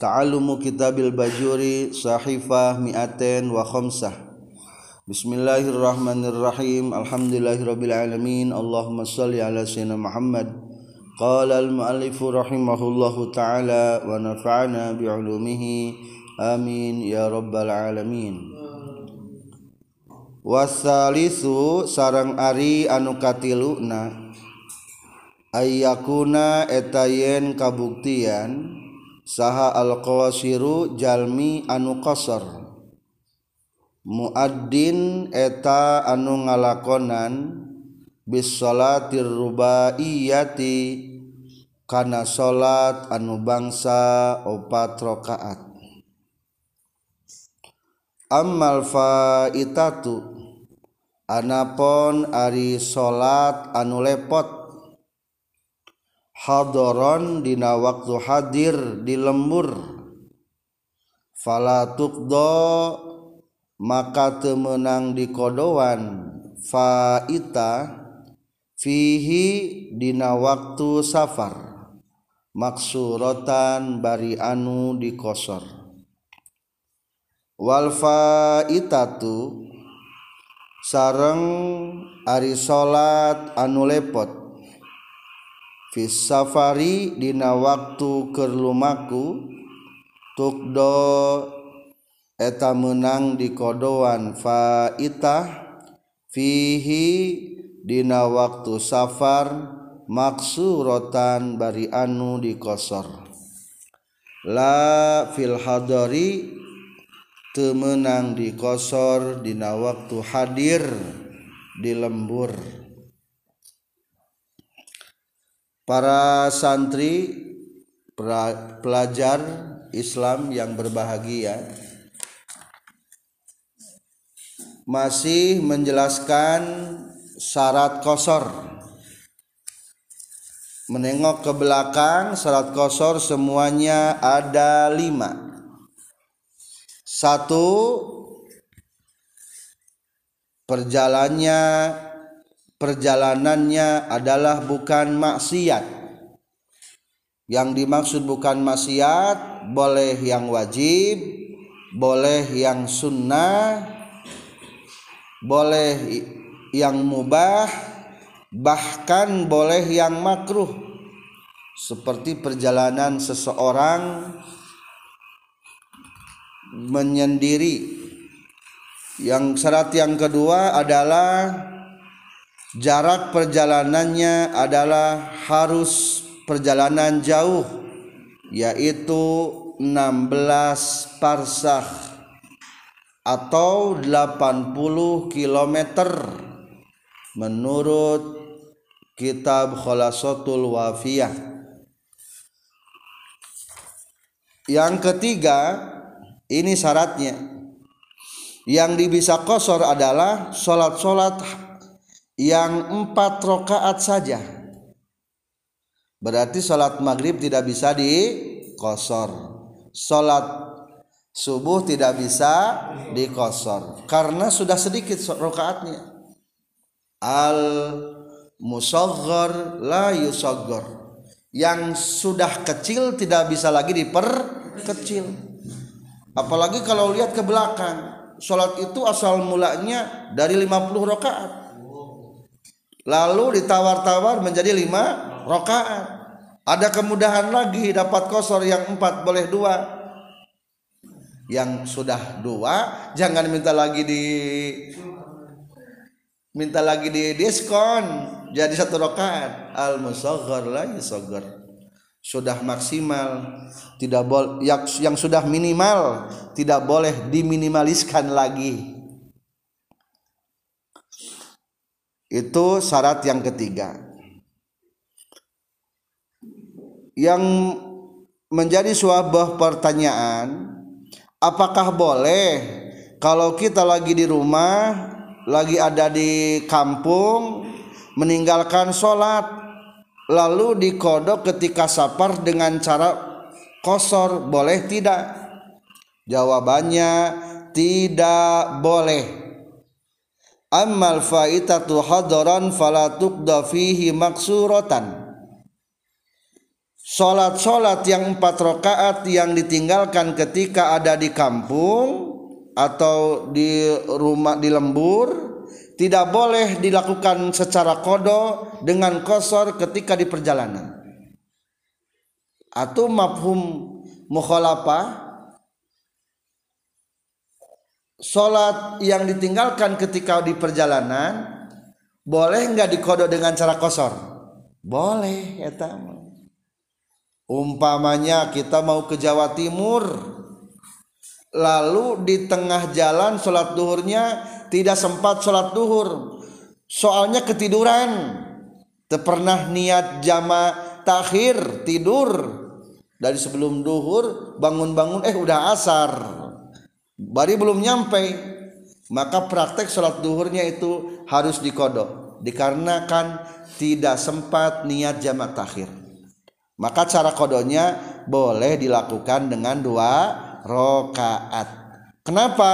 Ta'alumu kitabil bajuri sahifah mi'aten wa khamsah. Bismillahirrahmanirrahim. Alhamdulillahirabbil alamin. Allahumma salli ala sayyidina Muhammad. Qala al-muallifu rahimahullahu ta'ala wa nafa'ana bi'ulumihi. Amin ya rabbal alamin. Wasalisu sarang ari anu katiluna ayakuna etayen kabuktian saha alqawasiru jalmi anu qasar. Muaddin eta anu ngalakonan bis salatir rubaiyati kana salat anu bangsa opat rakaat. Ammal faitatu anapon ari salat anu lepot. Hadoron dina waktu hadir di lembur. Falatukdo maka temenang di kodoan. Faita fihi dina waktu safar. Maksurotan bari anu dikosor wal faitatu sareng ari salat anu lepot safari dina waktu ke lumaku tukdo eta menang di kodoan. Faita fihi dina waktu safar maksurotan bari anu di kosor. La fil hadari temenang di kosor dina waktu hadir di lembur para santri pelajar Islam yang berbahagia masih menjelaskan syarat kosor. Menengok ke belakang syarat kosor semuanya ada lima. Satu perjalannya perjalanannya adalah bukan maksiat. Yang dimaksud bukan maksiat boleh yang wajib boleh yang sunnah boleh yang mubah bahkan boleh yang makruh. Seperti perjalanan seseorang menyendiri. Yang syarat yang kedua adalah jarak perjalanannya adalah harus perjalanan jauh yaitu 16 parsah atau 80 km menurut kitab Khulasatul Wafiyah. Yang ketiga ini syaratnya. Yang dibisa kosor adalah sholat-sholat yang empat rakaat saja. Berarti sholat maghrib tidak bisa dikosor sholat subuh tidak bisa dikosor karena sudah sedikit rakaatnya al musaghar la yusaghar. Yang sudah kecil tidak bisa lagi diperkecil. Apalagi kalau lihat ke belakang. Sholat itu asal mulanya dari 50 rakaat lalu ditawar-tawar menjadi lima rokaat ada kemudahan lagi dapat kosor yang empat boleh dua. Yang sudah dua jangan minta lagi di minta lagi di diskon jadi satu rokaat al musaghar la yusaghar sudah maksimal tidak boleh yang, yang sudah minimal tidak boleh diminimaliskan lagi Itu syarat yang ketiga. Yang menjadi sebuah pertanyaan, apakah boleh kalau kita lagi di rumah, lagi ada di kampung, meninggalkan sholat, lalu dikodok ketika safar dengan cara kosor, boleh tidak? Jawabannya tidak boleh ammal faitatu hadaran fala tuqda fihi maksuratan. Salat-salat yang empat rakaat yang ditinggalkan ketika ada di kampung atau di rumah di lembur tidak boleh dilakukan secara kodo dengan kosor ketika di perjalanan. Atau mafhum mukhalafah salat yang ditinggalkan ketika di perjalanan boleh nggak dikodo dengan cara kosor? Boleh ya umpamanya kita mau ke Jawa Timur lalu di tengah jalan sholat duhurnya tidak sempat sholat duhur. Soalnya ketiduran. Pernah niat jama takhir tidur. Dari sebelum duhur bangun-bangun eh udah asar bari belum nyampe maka praktek sholat duhurnya itu harus dikodok. Dikarenakan tidak sempat niat jamak takhir maka cara kodonya boleh dilakukan dengan dua rokaat. Kenapa?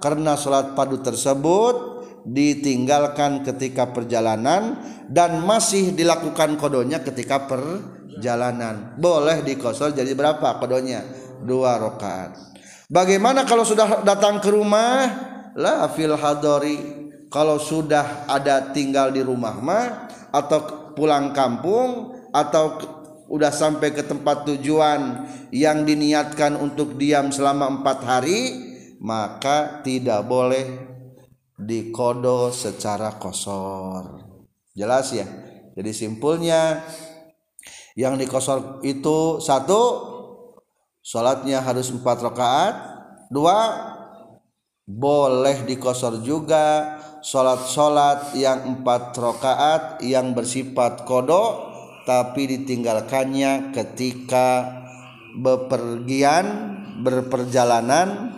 Karena sholat padu tersebut ditinggalkan ketika perjalanan dan masih dilakukan kodonya ketika perjalanan. Boleh dikosor jadi berapa kodonya dua rokaat bagaimana kalau sudah datang ke rumah? Lah fil hadori. Kalau sudah ada tinggal di rumah mah atau pulang kampung atau udah sampai ke tempat tujuan yang diniatkan untuk diam selama empat hari maka tidak boleh dikodo secara kosor. Jelas ya? Jadi simpulnya yang dikosor itu satu sholatnya harus empat rakaat. Dua boleh dikosor juga sholat-sholat yang empat rakaat yang bersifat kodok tapi ditinggalkannya ketika bepergian berperjalanan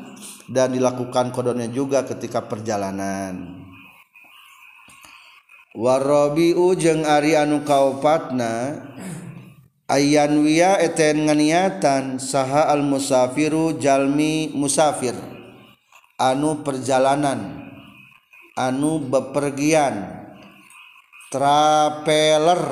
dan dilakukan kodonnya juga ketika perjalanan. Warabiu jeung ari anu kaupatna Ayan wia eten nganiatan saha al musafiru jalmi musafir. Anu perjalanan anu bepergian traveler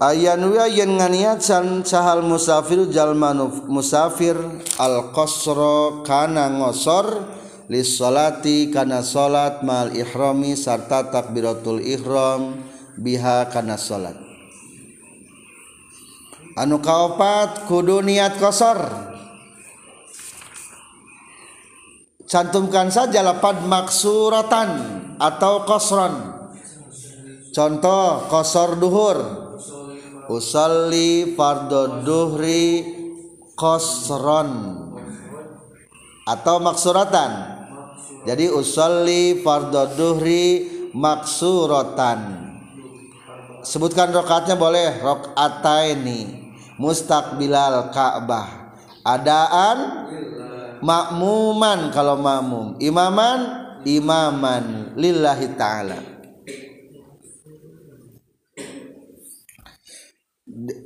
Ayan wia yen nganiatan sahal musafir Jalmanuf musafir al qasra kana ngosor lis salati kana salat mal ihrami sarta takbiratul ihram biha kana salat anu kaopat kudu niat kosor. Cantumkan saja lapad maksuratan atau kosron. Contoh kosor duhur. Usalli fardhu duhri qasran atau maksuratan jadi usalli fardhu duhri maksuratan. Sebutkan rakaatnya boleh rakaataini mustaqbilal ka'bah. Adaan makmuman kalau makmum. Imaman imaman lillahi ta'ala.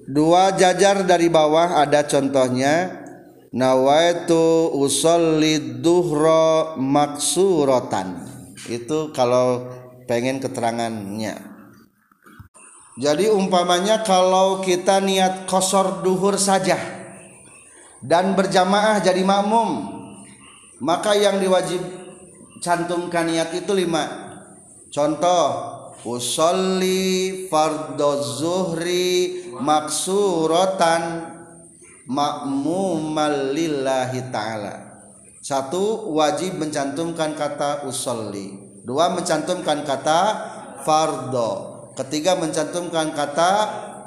Dua jajar dari bawah ada contohnya nawaitu usolli duhro maksurotan itu kalau pengen keterangannya. Jadi umpamanya kalau kita niat kosor duhur saja dan berjamaah jadi makmum maka yang diwajib cantumkan niat itu lima. Contoh usolli fardhu zuhri maksuratan makmumal lillahi ta'ala. Satu wajib mencantumkan kata usolli. Dua mencantumkan kata fardo ketiga mencantumkan kata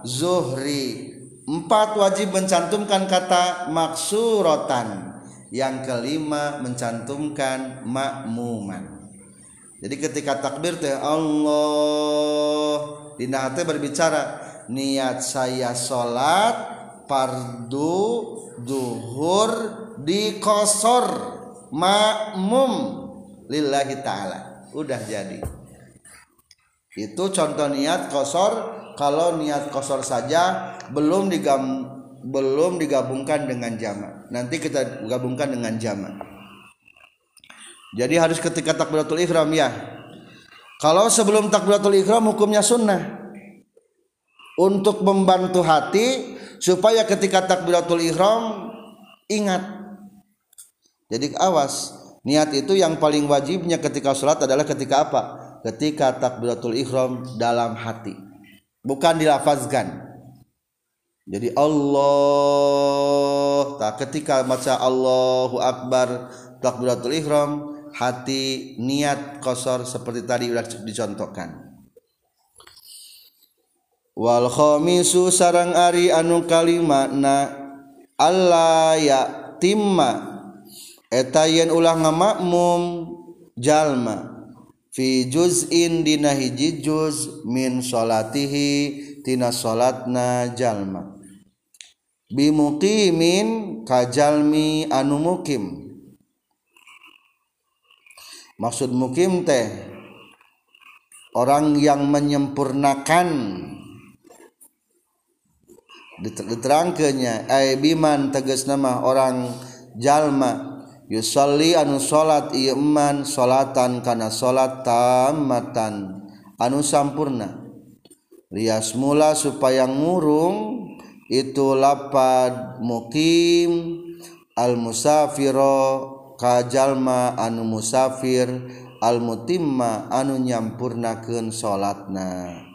zuhri. Empat wajib mencantumkan kata maksuratan yang kelima mencantumkan makmuman. Jadi ketika takbir teh Allah. Dina berbicara niat saya salat fardu duhur di kosor makmum. Lillahi ta'ala. Udah jadi. Itu contoh niat kosor. Kalau niat kosor saja belum digam belum digabungkan dengan jama nanti kita gabungkan dengan jama jadi harus ketika takbiratul ihram ya. Kalau sebelum takbiratul ihram hukumnya sunnah. Untuk membantu hati supaya ketika takbiratul ihram ingat. Jadi awas niat itu yang paling wajibnya ketika sholat adalah ketika apa? Ketika takbiratul ihram dalam hati. Bukan dilafazkan. Jadi Allah tak ketika baca Allahu Akbar takbiratul ihram hati niat kosor seperti tadi sudah dicontohkan wal khamisu sarang Ari anu kalimakna Allah ya timma. Eta yen ulah ngamakmum jalma. Fi juz'in dina hiji juz min salatihi tina salatna jalma. Bimuqimin kajalmi anu mukim. Maksud mukim teh orang yang menyempurnakan diterangkannya Biman tegas nama orang jalma. Yusolli anu salat Iman salatan karena salat tamatan anu sampurna. Rias mula supaya ngurung itu lapad mukim. Al-musafiro kajallma anu musafir. Al-mutimma anu nyampurnaken salatna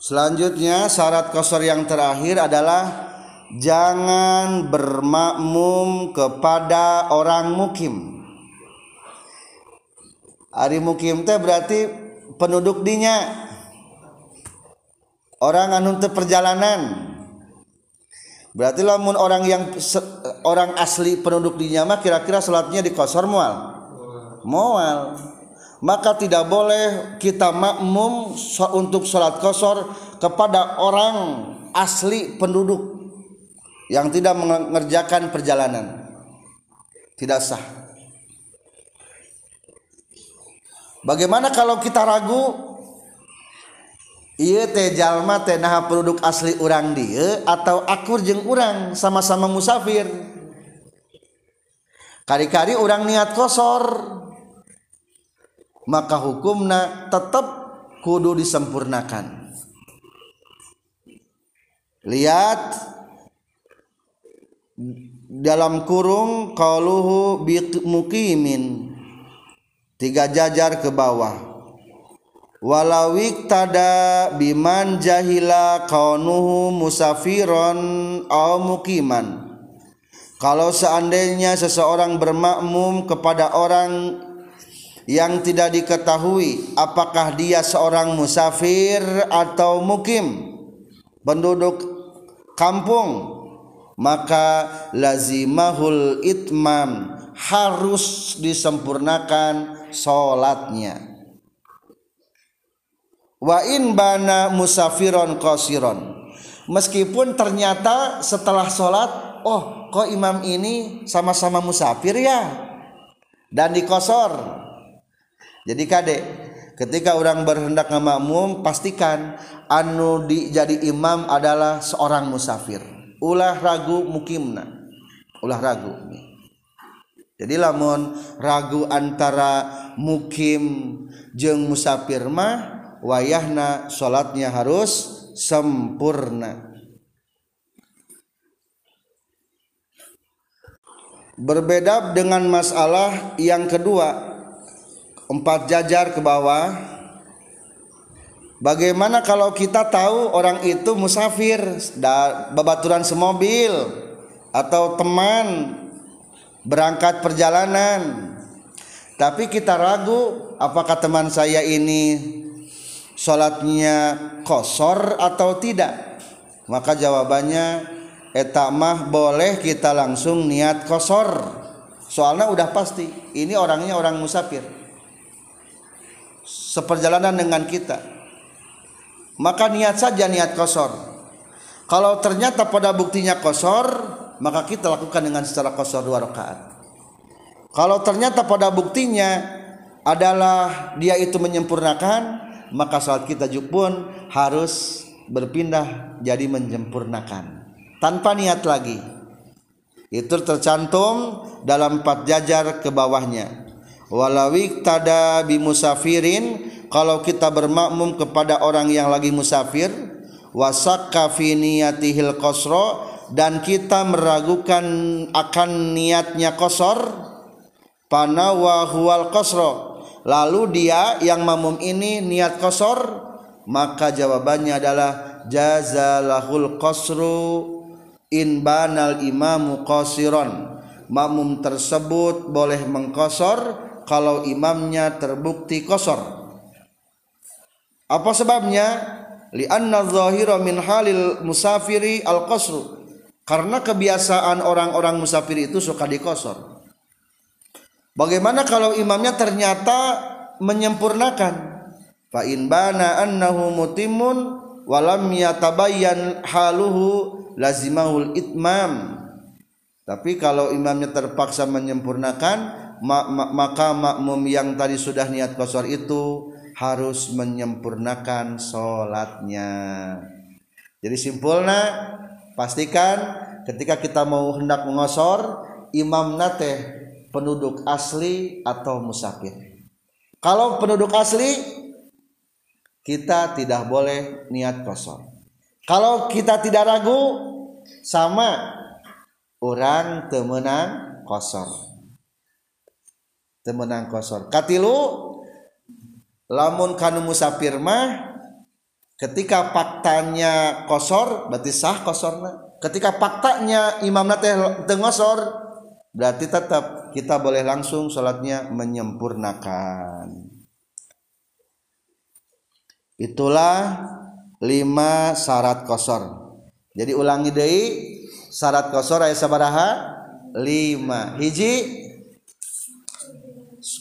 selanjutnya syarat kosor yang terakhir adalah jangan bermakmum kepada orang mukim. Ari mukim teh berarti penduduk dinya. Orang anu perjalanan. Berarti lamun orang yang orang asli penduduk di nyama kira-kira salatnya di kosor mual. Mual maka tidak boleh kita makmum untuk salat kosor kepada orang asli penduduk yang tidak mengerjakan perjalanan. Tidak sah. Bagaimana kalau kita ragu? Jalma nah produk asli orang dia atau akur jeng urang sama-sama musafir. Kari-kari orang niat kosor maka hukumnya tetap kudu disempurnakan. Lihat dalam kurung qauluhu mukimin tiga jajar ke bawah. Walawik tada biman jahila kaunuhu musafiron au mukiman kalau seandainya seseorang bermakmum kepada orang yang tidak diketahui apakah dia seorang musafir atau mukim penduduk kampung maka lazimahul itmam harus disempurnakan sholatnya. Wa in bana musafiron qasiron. Meskipun ternyata setelah sholat oh kok imam ini sama-sama musafir ya? Dan dikosor jadi kade ketika orang berhendak ngamakmum pastikan anu di jadi imam adalah seorang musafir. Ulah ragu mukimna. Ulah ragu. Jadi lamun ragu antara mukim jeng musafir mah wayahna salatnya harus sempurna. Berbeda dengan masalah yang kedua empat jajar ke bawah. Bagaimana kalau kita tahu orang itu musafir babaturan semobil atau teman berangkat perjalanan. Tapi kita ragu apakah teman saya ini salatnya kosor atau tidak? Maka jawabannya etamah boleh kita langsung niat kosor. Soalnya udah pasti ini orangnya orang musafir seperjalanan dengan kita. Maka niat saja niat kosor. Kalau ternyata pada buktinya kosor maka kita lakukan dengan secara kosor dua rakaat. Kalau ternyata pada buktinya adalah dia itu menyempurnakan maka salat kita juga pun harus berpindah jadi menyempurnakan. Tanpa niat lagi. Itu tercantum dalam empat jajar ke bawahnya walawik tada bi musafirin kalau kita bermakmum kepada orang yang lagi musafir wasakka fi niyatihil qasra dan kita meragukan akan niatnya kosor panawa huwal qasra. Lalu dia yang makmum ini niat kosor maka jawabannya adalah jazalahul qasru in banal imamu qasiran makmum tersebut boleh mengkosor kalau imamnya terbukti kosor. Apa sebabnya? Li'anna dhahira min halil musafiri al qasru karena kebiasaan orang-orang musafir itu suka dikosor. Bagaimana kalau imamnya ternyata menyempurnakan? Fa in bana annahu mutimmun walam yatabayyan haluhu lazimahul itmam. Tapi kalau imamnya terpaksa menyempurnakan maka makmum yang tadi sudah niat kosor itu harus menyempurnakan sholatnya. Jadi simpulnya pastikan ketika kita mau hendak mengosor imam nate penduduk asli atau musafir kalau penduduk asli kita tidak boleh niat kosor. Kalau kita tidak ragu sama. Orang temenang kosor temenang kosor. Katilu lamun kanu musafir mah ketika faktanya kosor berarti sah kosorna. Ketika faktanya imam teh tengosor berarti tetap kita boleh langsung sholatnya menyempurnakan. Itulah lima syarat kosor. Jadi ulangi deh syarat kosor ayat sabaraha? Lima. Hiji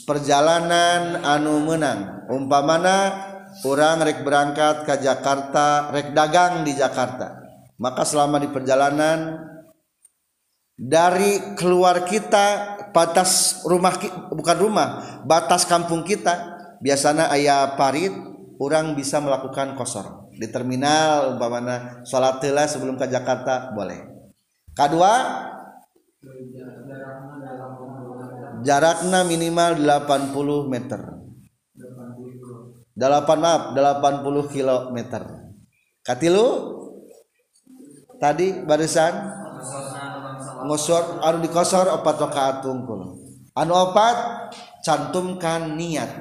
perjalanan anu menang. Umpamana orang rek berangkat ke Jakarta rek dagang di Jakarta. Maka selama di perjalanan dari keluar kita batas rumah bukan rumah batas kampung kita biasanya ayah parit orang bisa melakukan kosor. Di terminal umpamana sholat sebelum ke Jakarta boleh. Kedua jaraknya minimal 80 meter. 8 maaf 80 kilometer. Katilu tadi barisan? Ngosor anu dikosor opat rakaat tungkul. Anu opat cantumkan niat.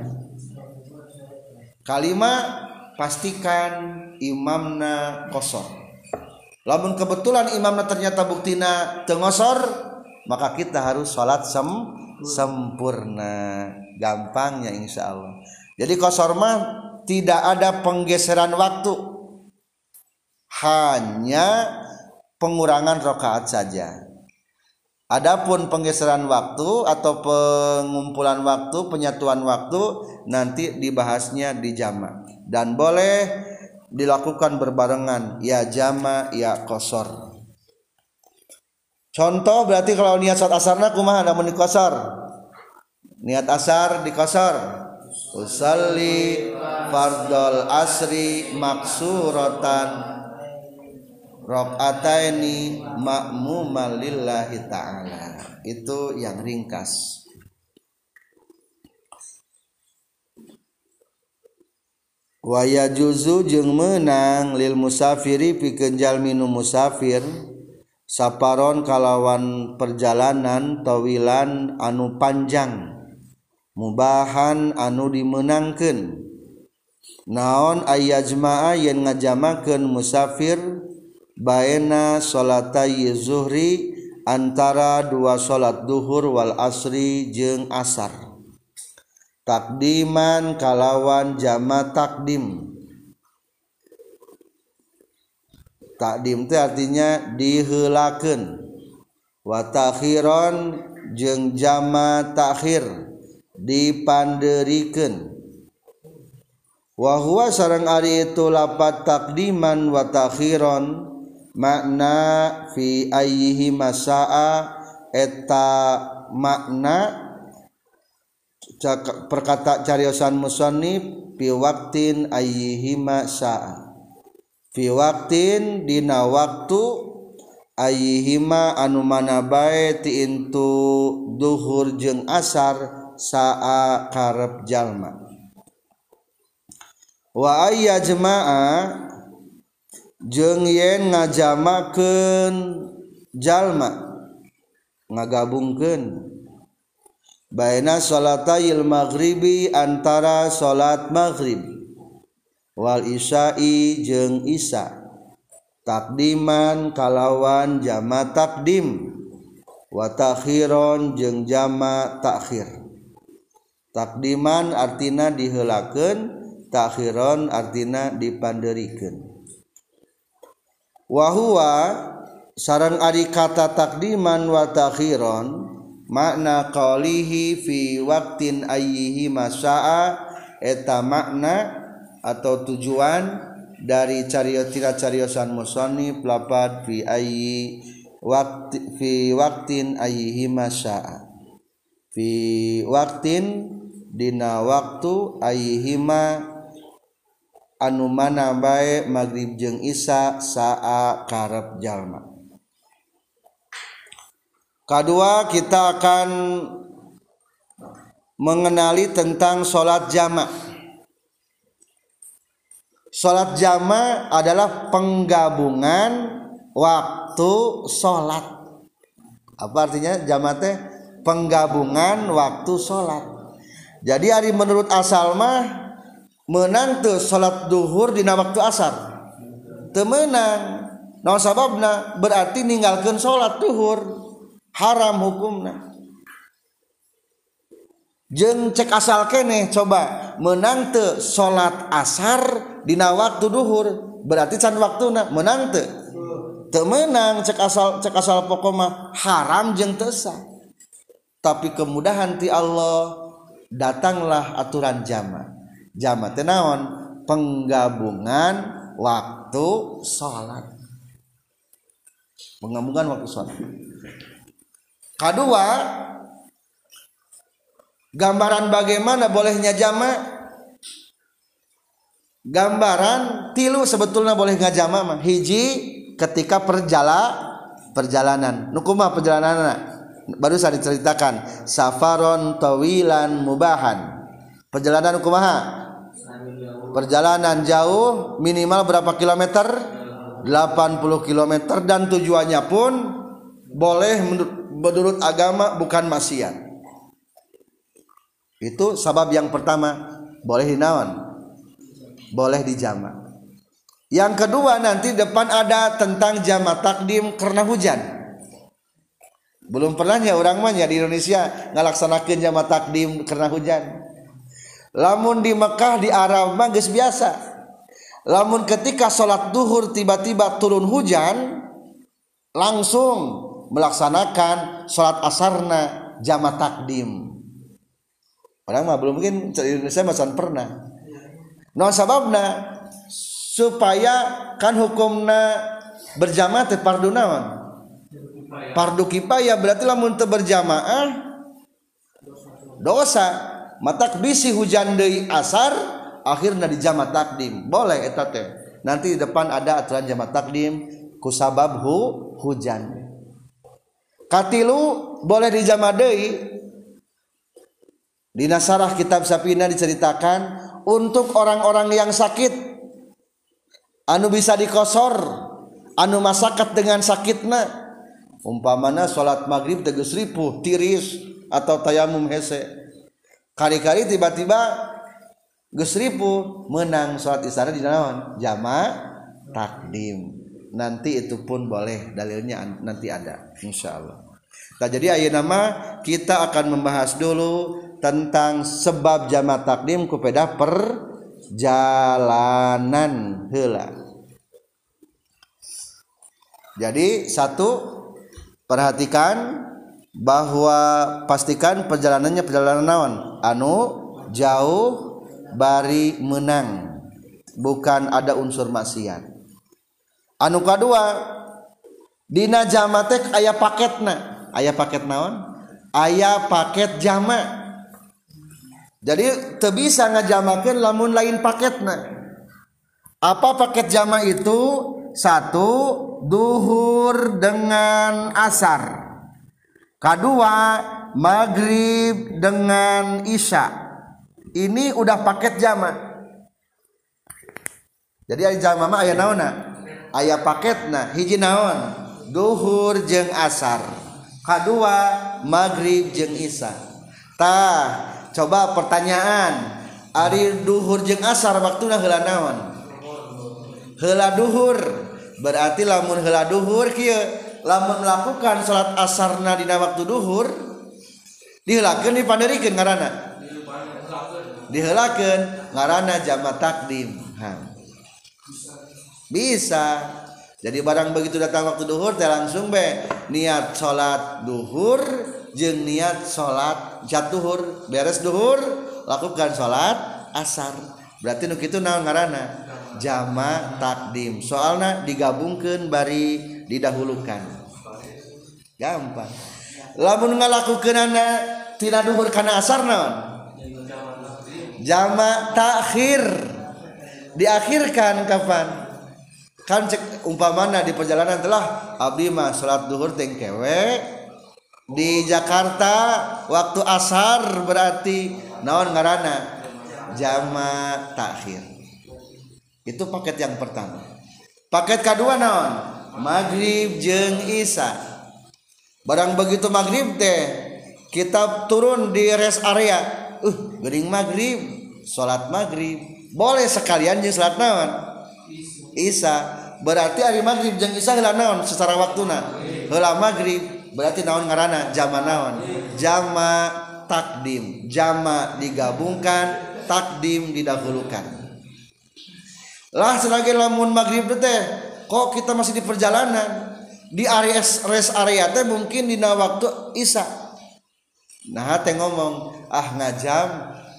Kalimat pastikan imamna kosor. Lamun kebetulan imamna ternyata buktina tengosor maka kita harus sholat sem sempurna. Gampangnya insya Allah. Jadi kosor mah tidak ada penggeseran waktu. Hanya pengurangan rokaat saja. Adapun penggeseran waktu atau pengumpulan waktu, penyatuan waktu nanti dibahasnya di jama dan boleh dilakukan berbarengan. Ya jama ya kosor. Contoh berarti kalau niat saat asarna kumaha namun dikosor. Niat asar dikosor. Usalli fardol asri maksuratan rakaataini makmuman lillahi ta'ala. Itu yang ringkas. Waya juzu jeung menang lil musafiri pikeun jalmi nu musafir saparon kalawan perjalanan tawilan anu panjang. Mubahan anu dimenangkan naon ayajmaa yen ngajamakeun musafir? Baena salatay zuhri antara dua salat duhur wal asri jeung asar. Takdiman kalawan jama takdim. Takdim itu artinya dihelaken watakhiron jeng jama takhir dipanderiken wahwa sarang ari itu lapat takdiman watakhiron makna fi ayyihi masa'a eta makna perkata cariosan musannif fi waktin ayyihi masa'a piwaktin dina waktu ayihima anu mana bae ti intu duhur jeung asar saa karep jalma. Wa ayya jemaah jeung yen ngajamakeun jalma ngagabungkeun. Baina salatayil maghribi antara salat maghrib. Wal isya'i jeung isya takdiman kalawan jama takdim. Wa takhiron jama takhir. Takdiman artina diheulakeun takhiron artina dipanderikeun wahwa sarang Ari kata takdiman watakhiron makna qolihi fi waktin ayyihi masaa eta makna atau tujuan dari carios tira cariosan musoni pelapad fi ayyi wakti fi waktin ayyihi masaa fi waktin dina waktu ayyihima anu mana baik magrib jeng Isa saa karep jalma. Kedua kita akan mengenali tentang sholat jama sholat jama adalah penggabungan waktu sholat. Apa artinya jama teh? Penggabungan waktu sholat. Jadi hari menurut asal mah menantu salat duhur di waktu asar. Temenang no sababna berarti meninggalkan salat duhur. Haram hukumna jeng cek asal kene coba. Menante salat asar di waktu duhur. Berarti can waktu menante temenang cek asal cek asal pokoknya haram jeng tesa tapi kemudahan ti Allah datanglah aturan jamaah. Jama tenaon penggabungan waktu sholat. Penggabungan waktu sholat. Kedua gambaran bagaimana bolehnya jama? Gambaran tilu sebetulnya boleh jama mah. Hiji ketika perjala perjalanan. Nukuma perjalanan baru saya diceritakan. Safaron tawilan mubahan. Perjalanan kumaha? Perjalanan jauh minimal berapa kilometer? 80 km dan tujuannya pun boleh menurut agama bukan maksiat itu sabab yang pertama boleh dinawan boleh dijama. Yang kedua nanti depan ada tentang jama takdim karena hujan. Belum pernahnya orang mah di Indonesia ngalaksanakan jama takdim karena hujan. Lamun di Mekkah di Arab magis biasa. Lamun ketika sholat duhur tiba-tiba turun hujan langsung melaksanakan sholat asarna jama takdim orang mah belum mungkin Indonesia masih pernah. No sababna supaya kan hukumna berjamaah teh fardu naon? Fardu kifayah berarti lamun teu berjamaah dosa. Mata bisi hujan dari asar akhirnya di jama takdim. Boleh etate nanti di depan ada aturan jama takdim kusabab hu hujan. Katilu boleh di jama deui Di Nasarah kitab Sapina diceritakan untuk orang-orang yang sakit anu bisa dikosor anu masakat dengan sakitna. Umpamana sholat maghrib tegus ripuh tiris atau tayamum hese. Kali-kali tiba-tiba geus menang sholat isya di dalam jama takdim. Nanti itu pun boleh dalilnya nanti ada insyaallah nah jadi ayeuna nama kita akan membahas dulu tentang sebab jama takdim kepada perjalanan. Hela jadi satu perhatikan bahwa pastikan perjalanannya perjalanan naon? Anu jauh bari menang. Bukan ada unsur maksiat. Anu kedua dina jamatek ayah paketna ayah paket naon? Ayah paket jama jadi te bisa ngajamakan lamun lain paketnya apa paket jama itu? Satu duhur dengan asar. Kedua maghrib dengan isya. Ini udah paket jama. Jadi ayat jama mah ayat naona ayat paketna hiji naon? Duhur jeng asar. Kedua maghrib jeng isya. Tah coba pertanyaan. Ari duhur jeung asar waktu heula naon? Heula duhur. Berarti lamun heula duhur kieu lamun melakukan salat asarna dina waktu duhur dihelakeun dipanderikeun ngaranna? Dihelakeun ngaranna jama takdim. Ha. bisa. Jadi barang begitu datang waktu duhur teh langsung be niat salat duhur jeung niat salat jatuhhur beres duhur lakukan salat asar. Berarti nu kitu naon ngaranna? Jama takdim. Soalnya digabungkan bari didahulukan. Gampang. Lamun ngalakukeun anak tina duhur kana asar naon? Jama takhir. Diakhirkan kapan? Kan cek umpamana di perjalanan telah abdi mah salat duhur teng di Jakarta waktu asar berarti naon ngarana jama takhir. Itu paket yang pertama. Paket kedua naon? Maghrib jeng isya. Barang begitu maghrib teh kita turun di rest area. Uh gering maghrib sholat maghrib. Boleh sekalian jeng sholat naon? Isya. Berarti hari maghrib jeng isya heula naon secara waktuna? Heula maghrib berarti naon ngarana jama naon? Jama takdim. Jama digabungkan takdim didahulukan. Lah sebagai lamun maghrib teh kok kita masih di perjalanan? Di area rest area teh mungkin di waktu isya. Nah teh ngomong ah ngajam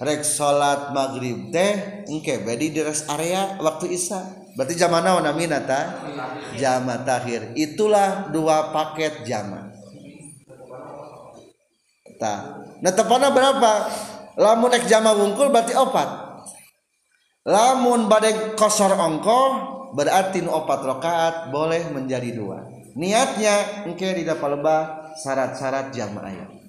rek salat maghrib teh engke bedi di rest area waktu isya. Berarti jama naon namina ta jama takhir itulah dua paket jama ta nah tepana berapa? Lamun ek jama wungkul berarti opat. Lamun badai kosor ongko berarti opat rokaat boleh menjadi dua. Niatnya engke di lebah syarat-syarat jama ayat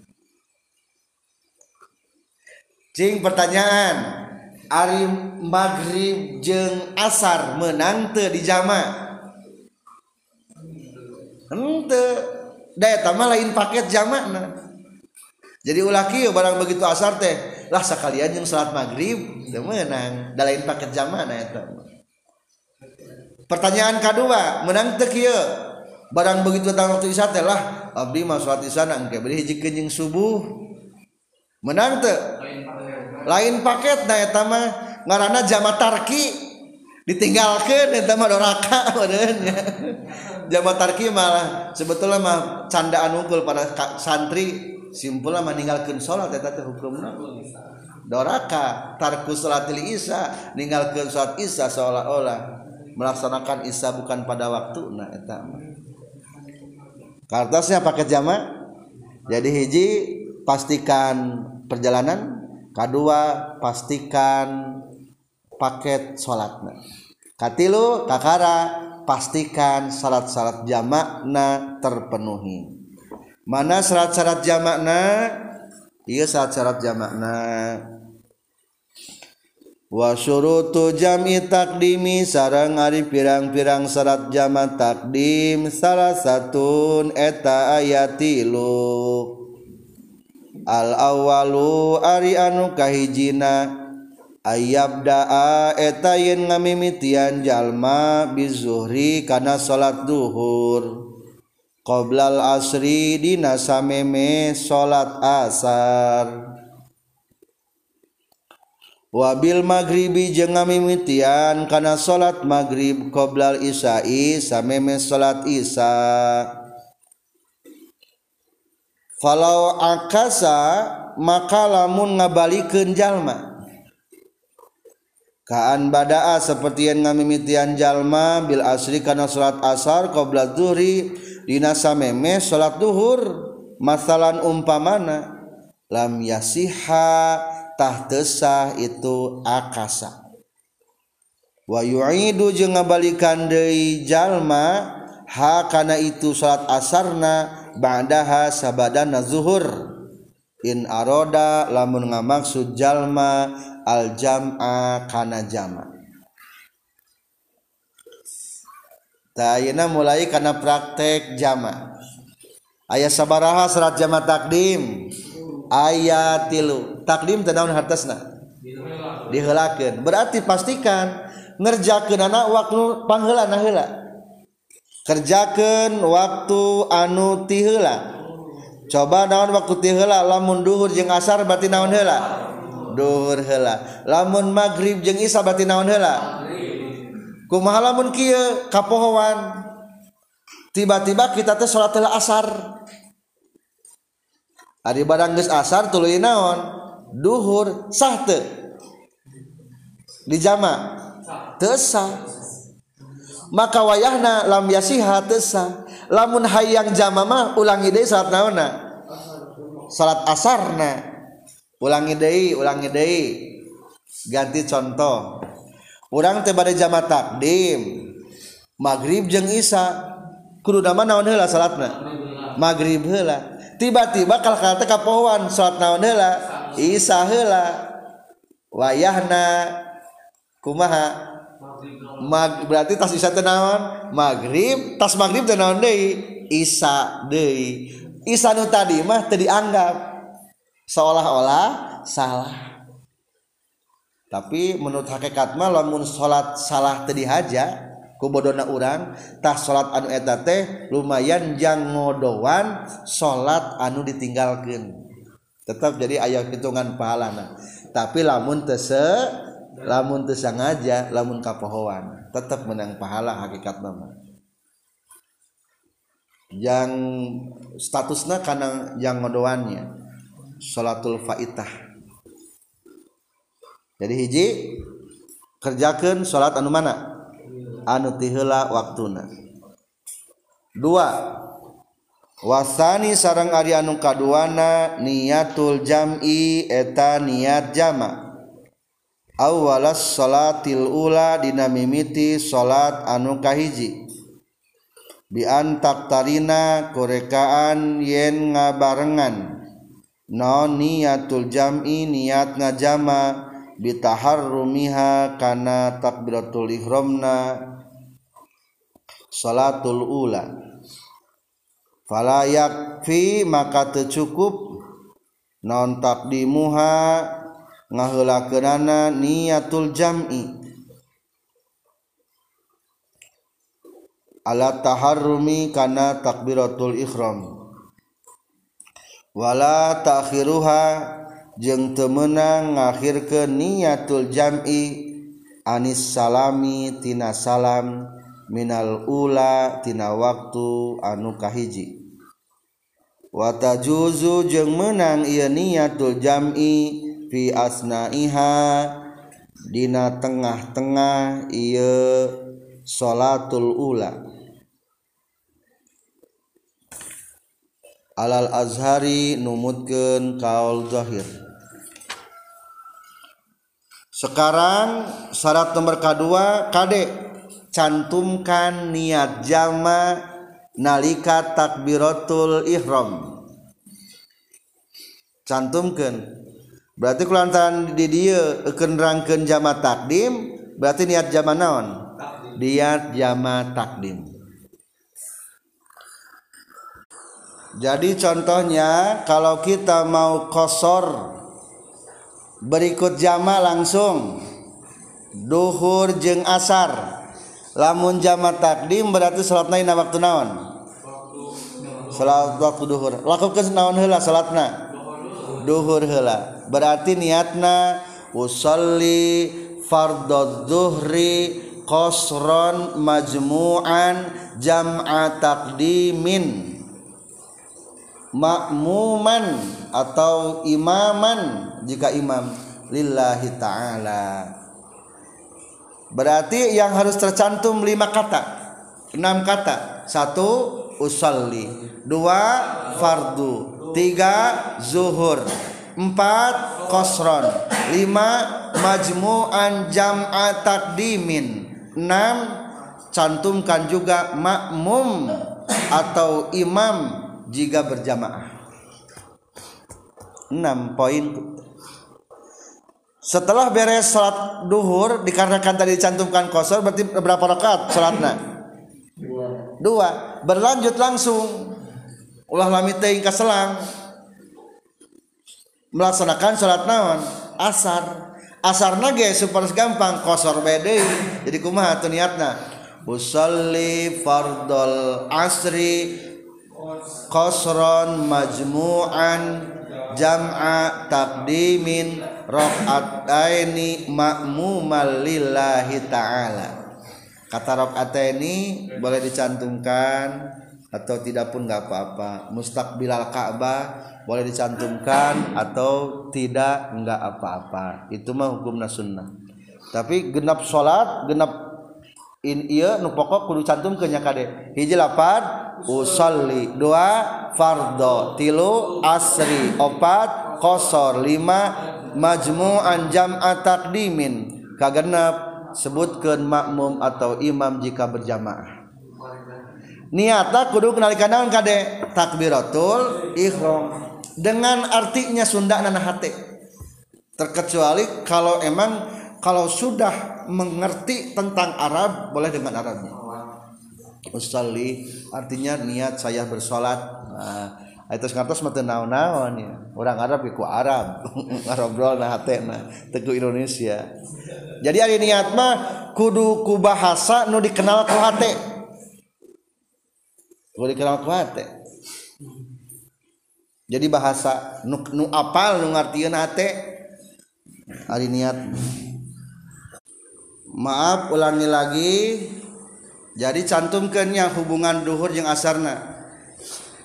cing pertanyaan. Ari maghrib jeng asar menang te di jama ente daya tambah lain paket jama nah jadi ulaki barang begitu asar teh lah sekalian yang salat maghrib teu menang da lain paket zaman eta? Pertanyaan kedua menang teu kieu? Barang begitu datang waktu isya teh lah abdi mah salat isya nang ke beri hiji jeung subuh. Menang teu? Lain paket nah eta mah ngaranna jama tarki. Ditinggalkan eta mah doraka meureunnya jama tarki malah sebetulnya mah candaan unggul pada santri. Simpulnya meninggalkan sholat eta teh hukumna. Doraka tarku salatil isya ninggalkan sholat isya seolah-olah melaksanakan isya bukan pada waktu nah eta kartasnya paket jama jadi hiji pastikan perjalanan. Kedua pastikan paket sholatna katilu kakara pastikan salat-salat jamakna terpenuhi mana syarat-syarat jamakna? Iya syarat-syarat jamakna. Wa syurutu jam'i takdimi sarang ari pirang-pirang syarat jamak takdim salah satun eta ayatilu al awalu ari anu kahijina ayab daa eta yen ngamimitian jalma bizuhri kana salat duhur. Qoblal asri dina sameme salat asar. Wabil maghribi jeung ngamimitian kana salat maghrib qoblal isai sameme salat isya falau akasa maka lamun ngabalikeun jalma. Kaan badaa seperti yang ngamimitian jalma bil asri kana salat asar qoblal zuhri dina sameme salat duhur masalan umpamana lam yasiha tahtesah itu akasa. Wa yu'idu jeung ngabalikan deui jalma ha kana itu salat asarna ba'daha sabadana zuhur. In aroda lamun ngamaksud jalma al jam'a kana jama' Dayuna mulai karena praktek jama. Ayat sabaraha serat jama takdim. Ayat tilu. Takdim tenaun hartasna dihelakan berarti pastikan ngerjakan anak waktu panghela nahela kerjakan waktu anu tihela coba naon waktu tihela lamun duhur jeng asar berarti naon hela duhur hela lamun maghrib jeng isya berarti naon hela kumahalamun kia kapohoan. Tiba-tiba kita teh sholat telah asar. Hari barang geus asar tuluy naon? Duhur sah teu di jama. Tesa maka wayahna lam yasiha tesa lamun hayang jama mah ulangi deui salat naonna salat asarna ulangi deui ulangi deui. Ganti contoh. orang teh bade jama takdim. Maghrib jeung isya. Kudu nama naon heula salatna? Maghrib heula. Tiba-tiba kal teh kapohoan salat naon heula? Isya heula. Wayahna. Kumaha? Mag, berarti tas isya teh naon? Maghrib. Tas maghrib teh naon deui? Isya deui. Isya nu tadi mah teu dianggap seolah-olah salah. tapi menurut hakikatmah lamun salat salah tadi haja bodona orangtah salat anu eta teh lumayan jang jangodoan salat anu ditinggalkan tetap jadi ayah hitungan pahalana. Tapi lamun tese lamun teu aja lamun kapohoan tetap menang pahala hakikat nama yang statusnya karena yang ngodoannya salatul faitah. jadi hiji kerjakan salat anu mana? Anu tihela waktuna. Dua wasani sarang Ari anu kaduana niatul jam'i eta niat jama. Awalas salatil ula dinamimiti salat anu kahiji. Biantak tarina korekaan yen ngabarengan. Non niatul jam'i niat ngajama bitaharrumiha kana takbiratul ihramna salatul ula. Fala yakfi maka teu cukup naon taqdimuha ngaheulakeunana niatul jam'i. Ala taharrumi kana takbiratul ihram. Wala ta'khiruha jeung temenang ngakhir ke niatul Jami Anis salami tina salam minal ula tina waktu anu kahiji. Wata juzu jeung menang ia niatul Jami fi asnaiha dina tengah-tengah ia salatul ula. alal azhari numutkeun kaul zahir. Sekarang syarat nomor kedua kade cantumkan niat jama nalika takbiratul ihram. Cantumkan berarti kulantaran di dia kenerangkan jama takdim berarti niat jama naon? Niat jama takdim. Jadi contohnya kalau kita mau kosor berikut jama langsung. Duhur jeng asar. Lamun jama takdim berarti salat naina waktu naon? Salat waktu duhur. Lakukan naon heula salatna? Duhur heula. Berarti niatna usolli fardhu dhuhri qasron majmu'an jam'a takdimin makmuman atau imaman jika imam lillahi ta'ala. Berarti yang harus tercantum lima kata enam kata. Satu usalli. Dua fardu. Tiga zuhur. Empat kosron. Lima majmu'an jam'a takdimin enam cantumkan juga makmum atau imam jika berjamaah. 6 poin. Setelah beres salat duhur dikarenakan tadi dicantumkan kosor berarti berapa rakaat salatna dua. Dua. Berlanjut langsung. Ulah lami teuing selang. Melaksanakan salat naon? Asar. Asar nage super gampang kosor bede jadi kumaha tuh niatna? Usalli fardol asri kosron majmu'an jam'a takdimin rakaataini ma'mumal lillahi ta'ala. Kata rakaataini boleh dicantumkan atau tidak pun nggak apa-apa. Mustaqbilal Ka'bah boleh dicantumkan atau tidak nggak apa-apa. Itu mah hukumna sunnah. Tapi genap salat genap in iya nu pokok kudu cantum ke nyakade hiji lapan usalli dua fardo tilu asri opat kosor lima majmu'an jam'a takdimin. Kagenap sebutkan makmum atau imam jika berjamaah. Niata kudu kenalikan naon kade takbiratul ihram. Dengan artinya Sunda nana hati terkecuali kalau emang kalau sudah mengerti tentang Arab boleh dengan Arabnya usolli artinya niat saya bersolat. Nah, itu ngartos mah naon-naon ya. Orang Arab iku Arab. Ngobrol nah hatena teguh Indonesia. Jadi ari niat mah kudu ku bahasa nu dikenal ku hate. Kudu dikenal ku hate. Jadi bahasa nu, nu apal nu ngartieun hate ari niat. Maaf ulangi lagi. Jadi cantumkan yang hubungan duhur yang asarna.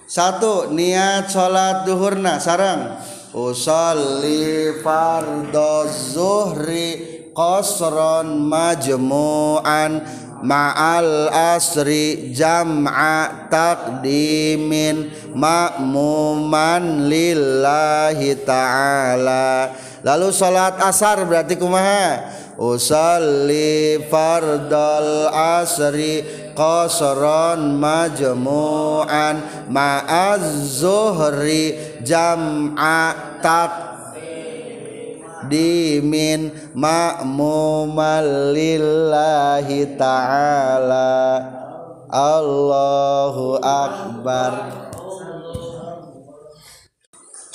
Satu niat sholat duhurna sarang usalli fardhu zuhri qasran majmu'an ma'al asri jam'a takdimin makmuman lillahi ta'ala. Lalu salat asar berarti kumaha usalli fardal asri qasran majmu'an ma'az zuhri jam'a tak dimin ma'mumalillahi ta'ala. Allahu Akbar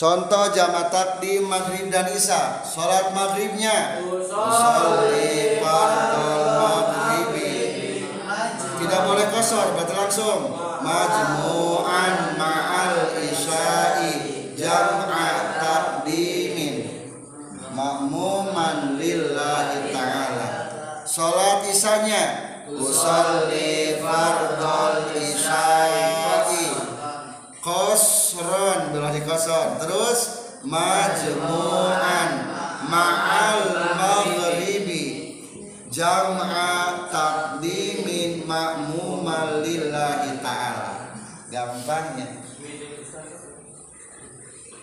Contoh jamaah takdim maghrib dan isya. Salat maghribnya. Tidak boleh kosor berarti langsung. Majmu'an ma'al isya'i Jam'a makmuman lillahi ta'ala. Salat isanya Usalli fardal Kosron Belah di kosron Terus Majmu'an Ma'al maghribi. Jam'a takdimin makmuman lillahi ta'ala. Gampangnya.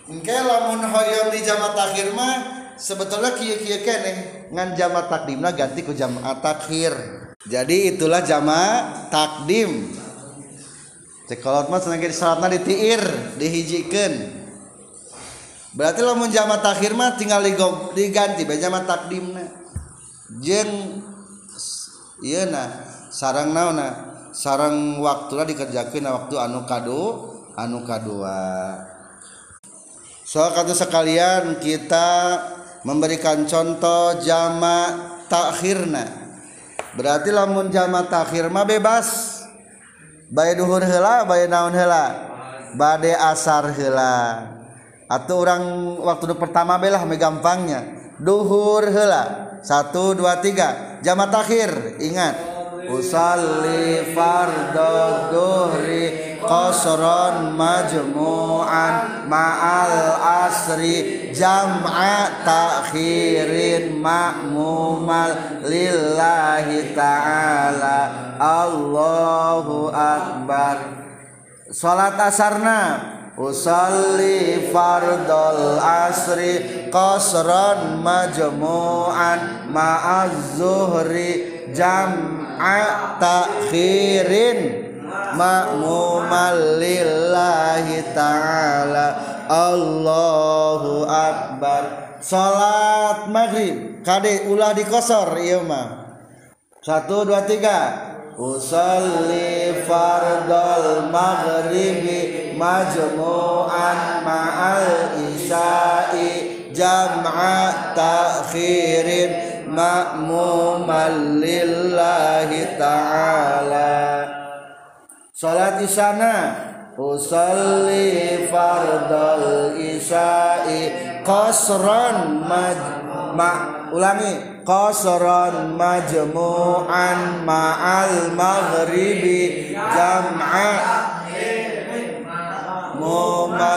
Mungkin lamun hoyong di jamaah takhir mah sebetulnya kia kia kene ngan jama takdimna ganti ku jama takhir jadi itulah jama takdim sengaja salatna ditiir dihijikan. Berarti lamun jama takhir mah tinggal diganti bae jama takdimna. Jeng iya nah sarang naona sarang waktu lah waktu anu kado anu kadua. Soal kata sekalian kita memberikan contoh jama takhirna. Berarti lamun jama takhir mah bebas bay duhur hela bay naon hela bade asar hela atau orang waktu pertama belah megampangnya duhur hela satu dua tiga. Jamat akhir ingat. Usalli fardhu duhri qasran majmu'an ma'al asri jam'a ta'khirin ma'mumal lillahi ta'ala. Allahu akbar. Salat asarna. Usalli fardal asri qasran majmu'an ma'az zuhri jam takhirin makmumal lillahi ta'ala. Allahu akbar. Salat maghrib. Kade ulah dikosor ieu mah satu dua tiga. Usalli fardal maghribi majmu'an ma'al isya'i jam'a ta'khirin. Ma'muman lillahi ta'ala salat isana usalli fardal isya'i qasran maj ma ulangi. Qasran majmu'an ma'al maghribi jam'a.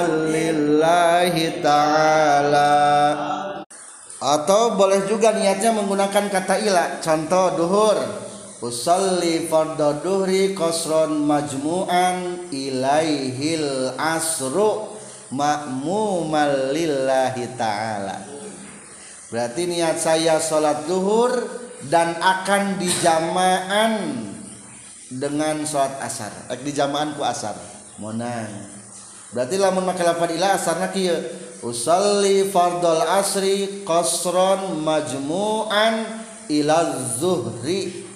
Lillahi ta'ala. Atau boleh juga niatnya menggunakan kata ila. Contoh duhur usalli fardhu duhri qasran majmu'an ilaihil asru makmumal lillahi ta'ala. Berarti niat saya sholat duhur dan akan dijamaan dengan sholat asar. Di jamaan ku asar. Monang. Berarti lamun make lapan ila asarna kieu? Usalli fardal asri qasran majmu'an ila zuhri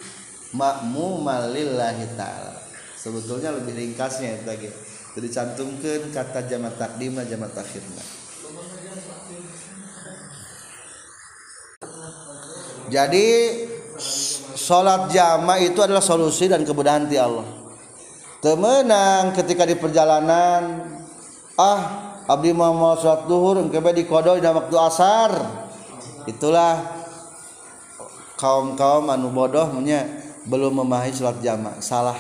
makmumal lillahi ta'ala. Sebetulnya lebih ringkasnya itu lagi. Jadi cantumkan kata jamat takdim jamat takhirna jadi sholat jama itu adalah solusi dan kemudahan di Allah. Temenang ketika di perjalanan ah abdi mau sholat duhur engkebe di kodo di waktu asar. Itulah kaum kaum anu bodoh belum memahami sholat jamaah. Salah.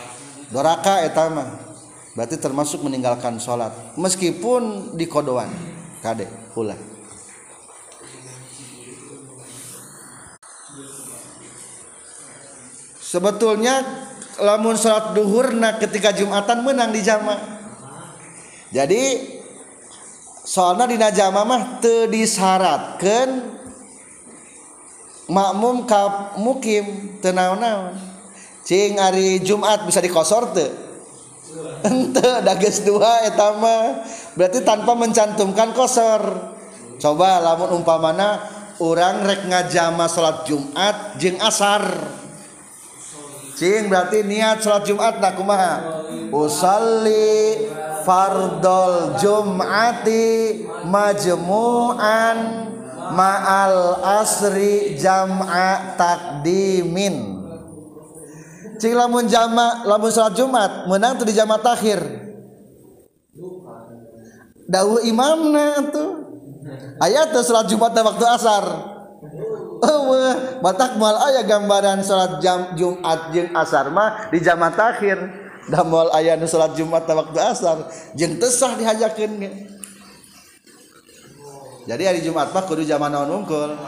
Doraka etama berarti termasuk meninggalkan sholat. Meskipun di kodoan. Kade pula. Sebetulnya lamun sholat duhur nah ketika jumatan menang di jamaah. Jadi soalnya di najama mah terdisyaratkan makmum kap mukim tenau-naun cing hari Jumat bisa dikosor tuh ente dages dua etama berarti tanpa mencantumkan kosor. Coba lamun umpamana orang rek ngajama sholat Jumat jeng asar. Cing berarti niat sholat Jumat nak kumaha? Usalli fardol Jumati majmu'an ma'al asri jam'a takdimin cing lamun jama lamun sholat Jumat menang tuh di jama takhir. Dawu imamna tuh. Ayat tuh sholat Jumat waktu asar. Oh batak mal ayah gambaran sholat jam Jumat jeng asar mah di jama takhir. Dah mal ayat sholat Jumat waktu asar jeng tesah dihajakin jadi hari Jumat mah kudu jama non unggul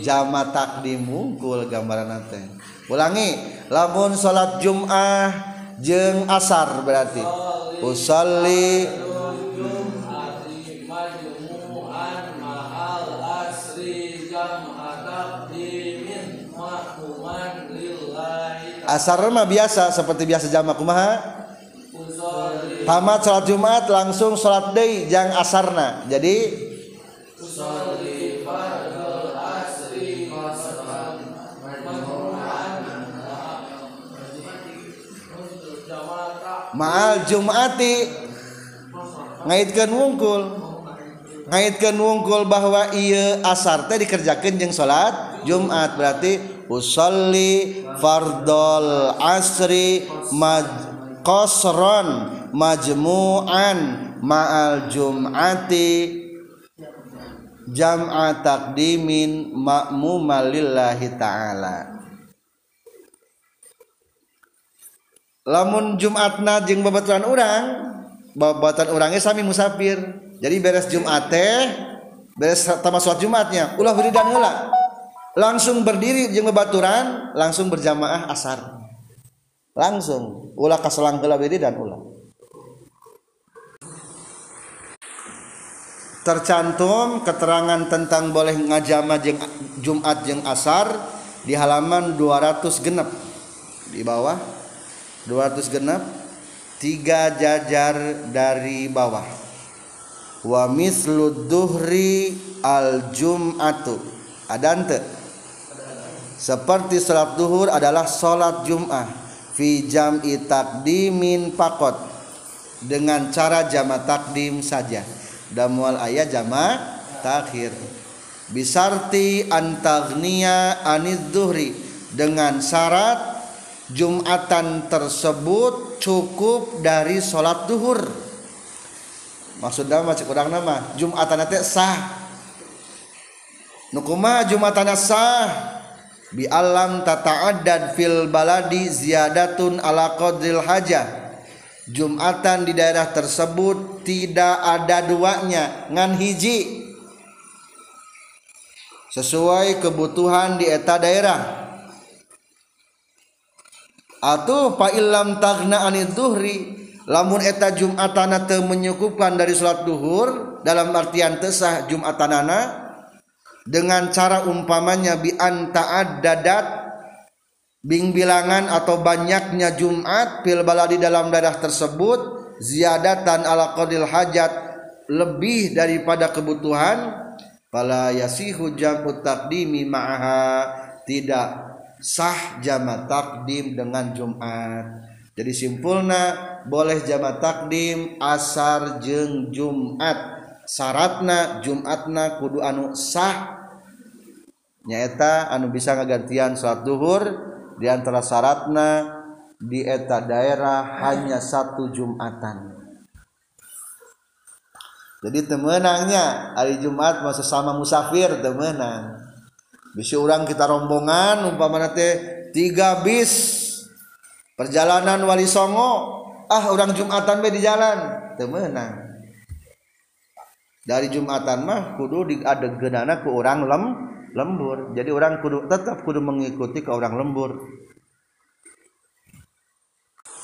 jama takdim unggul gambaran nanti ulangi. Lamun salat Jumat jeng asar berarti. Usalli. Asar mah biasa seperti biasa jamak kumaha? Tamat salat Jumat langsung salat deui jang asarna. Jadi maal Jumati ngaitkan wungkul. Ngaitkan wungkul bahwa ia asar teh dikerjakan jeng salat Jumat berarti usolli fardol asri maj kosron majmu'an ma'al jum'ati. Jam'a takdimin ma'mumalillahi ta'ala. Lamun Jumatna jeung babaturan orang babaturan orangnya sami musafir. Jadi beres Jumat teh beres tamat sholat Jumatnya ulah wiridan heula. Langsung berdiri jeung babaturan langsung berjamaah asar. Langsung ulah kaselang heula wiridan ulah. Tercantum keterangan tentang boleh ngajama jeng Jumat jeng asar di halaman 200 genep. Di bawah 200 genap tiga jajar dari bawah. Wa mislu duhri al jum'atu ada ente? Seperti salat duhur adalah salat Jum'ah fi jam'i takdimin pakot dengan cara jama takdim saja. Dan mual ayat jama takhir. Bisarti antagnia anid duhri. Dengan syarat Jumatan tersebut cukup dari sholat duhur. Maksudnya macam kurang nama. Jumatan teh sah. Nukuma Jumatan sah. Bi alam tata'addad fil baladi ziyadatun ala qadril hajah. Jumatan di daerah tersebut tidak ada duanya. Ngan hiji. Sesuai kebutuhan di eta daerah atau fa illam tagna anid duhri. Lamun eta jumatanana teu menyukupkan dari salat duhur dalam artian tesah jumatanana dengan cara umpamanya bi anta dadat bing bilangan atau banyaknya Jumat fil baladi dalam daerah tersebut ziyadatan ala qadil hajat lebih daripada kebutuhan fala yasihu jam'u taqdimi ma'aha. Tidak sah jama takdim dengan Jumat. Jadi simpulna boleh jama takdim asar jeng Jumat. Syaratna Jumatna kudu anu sah. Nyaeta anu bisa ngagantian sholat duhur. Diantara syaratna di eta daerah hanya satu Jumatan. Jadi temenangnya hari Jumat masa sama musafir temenang. Bisa orang kita rombongan umpamana teh tiga bis. Perjalanan wali songo ah orang jumatan be di jalan. Temenang dari jumatan mah kudu ada genana ke orang lem lembur. Jadi orang kudu tetap kudu mengikuti ke orang lembur.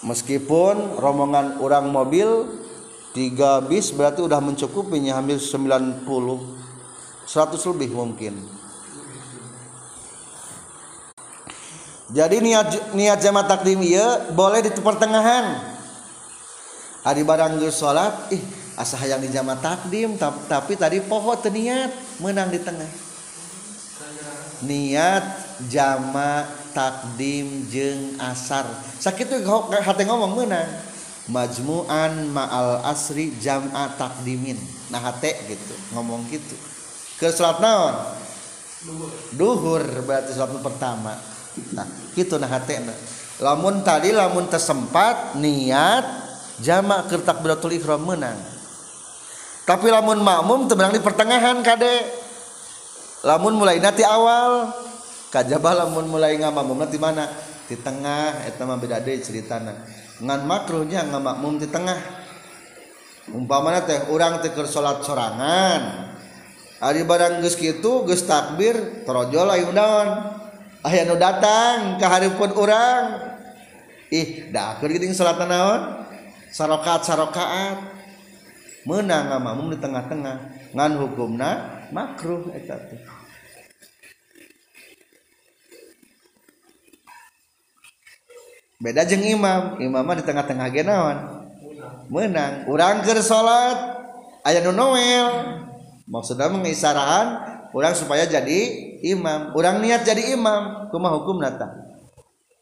Meskipun rombongan orang mobil tiga bis berarti udah mencukupinya hampir 90 100 lebih mungkin jadi niat niat jama takdim iya boleh di pertengahan. Hari barang geus salat ih asa hayang di jama takdim tapi, tadi poho teu niat menang di tengah. Niat jama takdim jeng asar. Sakit tuh hati ngomong menang majmuan ma'al asri jam'a takdimin. Nah hati gitu ngomong gitu. Ke salat naon? Duhur berarti salat pertama nah gitu nah hatena lamun tadi lamun tersempat niat jama ke takbiratul ihram menang tapi lamun makmum temenang di pertengahan kade lamun mulai nanti awal. Kajabah lamun mulai ngamakmum nanti mana? Di tengah eta mah beda deui ceritana. Ngan makruhnya ngamakmum di tengah. Umpamanya teh urang teh keur salat sorangan. Ari barang geus kitu geus takbir torojol ayeuna aya nu datang keharipun orang ih dakur gitu salat naon? Sarokat sarokaat. Menang makmum di tengah-tengah. Ngan hukumna makruh eta teh. Beda jeng imam. Imam mah di tengah-tengah ge naon? Menang. Urang keur salat aya nu noel. Maksudna mengisarahan orang supaya jadi imam. Orang niat jadi imam kuma hukum nata?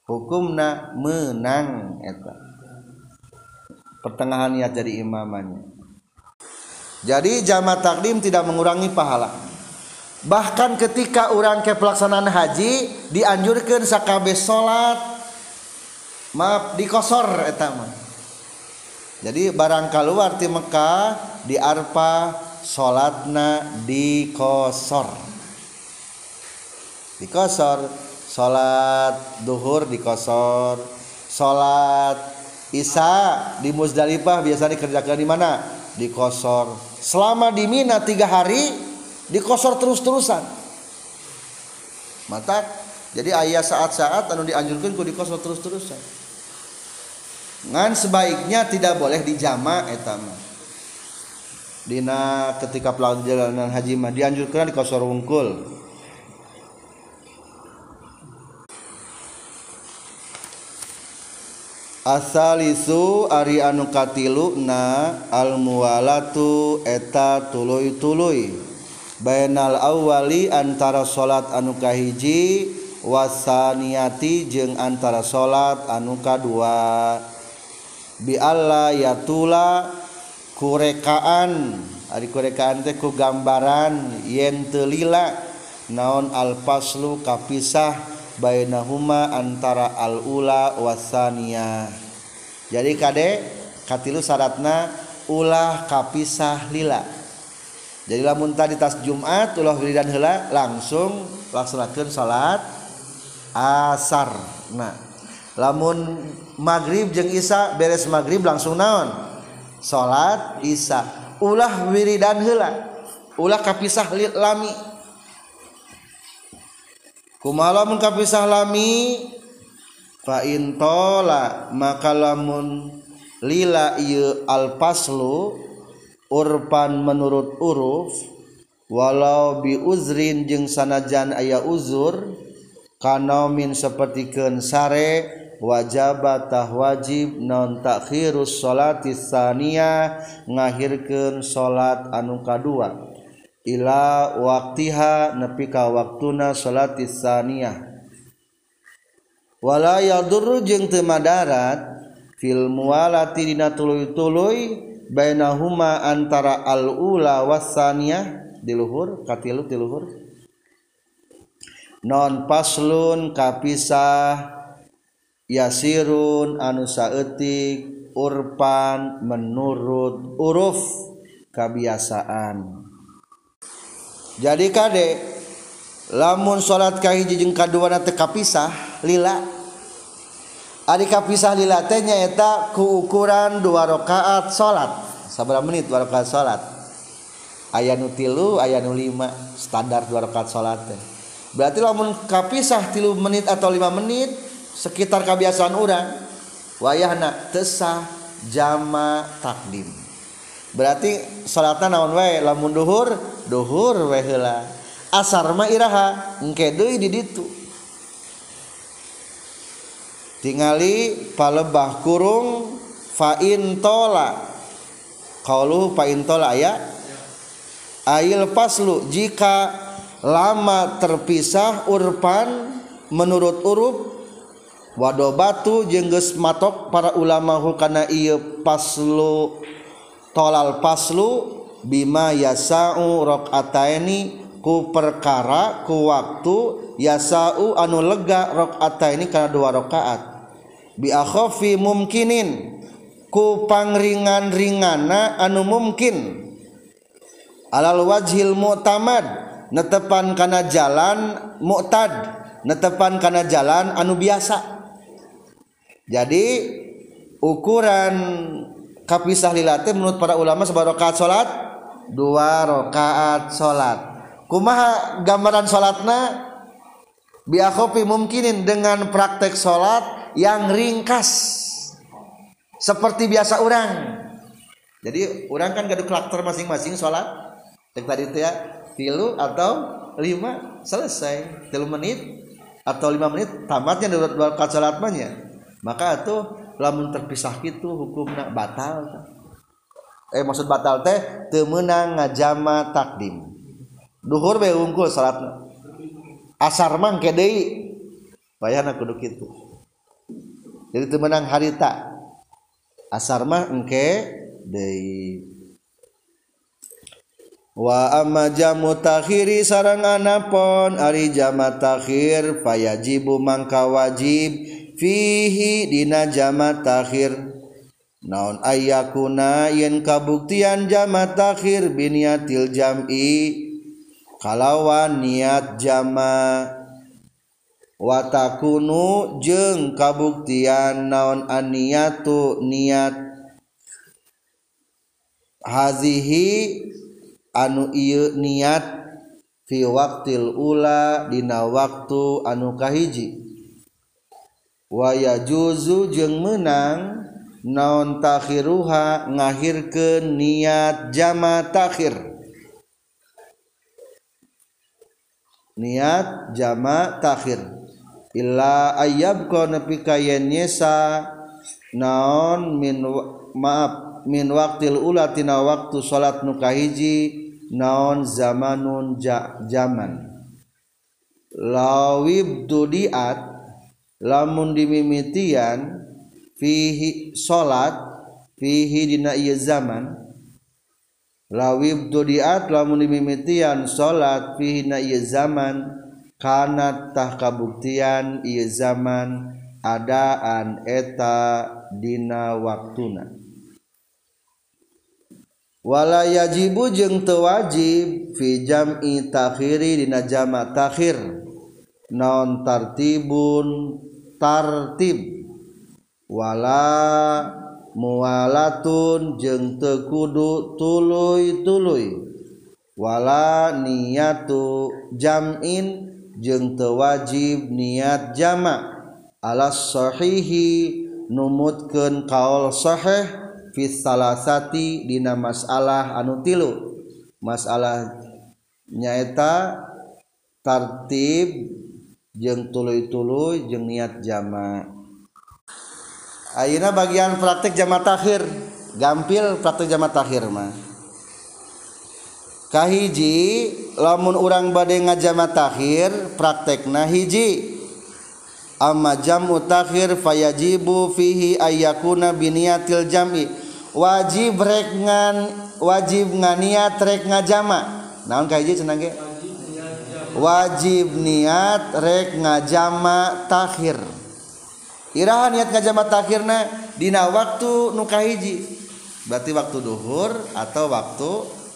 Hukumna menang eta. Pertengahan niat jadi imamannya jadi jama takdim tidak mengurangi pahala. Bahkan ketika orang ke pelaksanaan haji dianjurkan sakabe salat maaf dikosor eta mah. Jadi barang keluar di Mekah di Arfa salatna dikosor dikosor salat duhur dikosor salat isya di Muzdalifah biasa dikerjakan di mana? Dikosor selama di Mina tiga hari dikosor terus-terusan. Mata jadi ayah saat-saat anu dianjurkan ku dikosor terus-terusan. Ngan sebaiknya tidak boleh dijama etama Dina ketika pelaksanaan haji mah dianjurkan di kosor wungkul asalisu Ari anukatiiluna almuwalatu eta tuluy-tuluy. Baynal awali antara salat anukahiji wasaniati jeung antara salat anuka dua bialla yatula kurekaan ari kurekaan teh ku gambaran yen telila naon alpaslu kapisah bainahuma antara al-ula wasania jadi kade katilu syaratna ulah kapisah lila. Jadi lamun tadi tas Jumat ulah wiridan heula langsung laksanakeun salat asar. Nah lamun maghrib jeung isya beres maghrib langsung naon? Salat isya. Ulah wiridan heula ulah kapisah lami. kumalamun kapisah lami? Fa intola maka lamun lila ieu alpaslu urpan menurut uruf walau bi uzrin jeung sanajan aya uzur kanomin sapertikeun sare wajabatah wajib non takhirus salati saniyah ngahirkeun salat anu kadua. ila waktiha nepi ka waktuna salat tsaniyah wala yadurru jeung teu madarat fil muwalati dina tuluy-tuluy bainahuma antara al ula wasaniyah di luhur katilu di luhur. Non paslun kapisah yasirun anu saeutik urpan menurut uruf kebiasaan jadi Kadek lamun salat Kahijijeng kadua teka pisah lila. Adik kapisah lila lilatenya eta ku ukuran dua rakaat salat sabar menit dua rakaat salat aya nu tilu aya nu lima standar dua rakaat salat teh. Berarti lamun kapisah tilu menit atau lima menit sekitar kebiasaan orang wayahna tesah jama takdim. berarti salatna naon wae? Lamun duhur duhur wae heula. Asar mah iraha engke deui di ditu. Tingali palebah kurung fa'in tola. Kaulu fa'in tola ya ail paslu jika lama terpisah urpan menurut urup wado batu jengges matok para ulama hukana iya paslu tolal paslu bima yasau rakaataini ku perkara ku waktu yasau anu lega rakaataini karena dua rakaat bi akhafi mumkinin ku pangringan-ringana anu mungkin alal wajhil mu'tamad netepan kana jalan mu'tad netepan kana jalan anu biasa. Jadi ukuran kapisah lilate menurut para ulama sebuah rakaat salat dua rakaat salat kumaha gambaran salatna biakhofi mungkinin dengan praktek salat yang ringkas. Seperti biasa orang. Jadi orang kan gaduh karakter masing-masing salat tadi itu ya tilu atau lima selesai. Tilu menit atau lima menit tamatnya dua rakaat salat maka itu lamun terpisah gitu hukumna batal eh maksud batal teh temenang ngajama takdim. Duhur be unggul salat asar mang kedei bayana kudu kitu. Jadi temenang harita. Asar mah engke deui. Wa amma jamu takhiri sarang anapon ari jama takhir fayajibu mangka wajib. fihi dina jama takhir. Naon ayakuna yen kabuktian jama takhir biniatil jam'i? Kalawan niat jama. Watakunu jeng kabuktian naon aniatu niat? Hazihi anu ieu niat fi waktil ula dina waktu anu kahiji. waya juzu jeung menang naon takhiruha? Ngahirkeun niat jama takhir. Niat jama takhir. Illa ayyab ko nepi kayen nyesa. Naon min maaf min waktil ula tina waktu salat nu kahiji. Naon zamanun ja, zaman lawib dudiat lamun dimimitian fihi salat fihi dina ieu zaman lawib dudiat lamun dimimitian salat fihi na ieu zaman kana tah kabuktian ieu zaman adaan eta dina waktuna. Wala yajibu jeung teu wajib fi jam'i takhiri dina jama takhir non tartibun tartib. Wala muwalatun jeung tekudu tuluy-tuluy. Wala niatu jamin jeung tewajib niat jama. Alas sahihi numutkeun kaol sahih fi salasati dina masalah anu tilu. Masalah nyaeta tartib jeng tulu-tulu jeng niat jama. Ayeuna bagian praktek jama takhir. Gampil praktek jama takhir mah. Kahiji lamun urang badai ngajama takhir praktekna hiji. Amma jamu takhir fayajibu fihi ayyakuna biniatil jami. Wajib rek ngan wajib nganiat rek ngajama. Naon kahiji cenah ge? wajib niat rek ngajama takhir. Iraha niat ngajama takhirna dina waktu nukahiji berarti waktu duhur atau waktu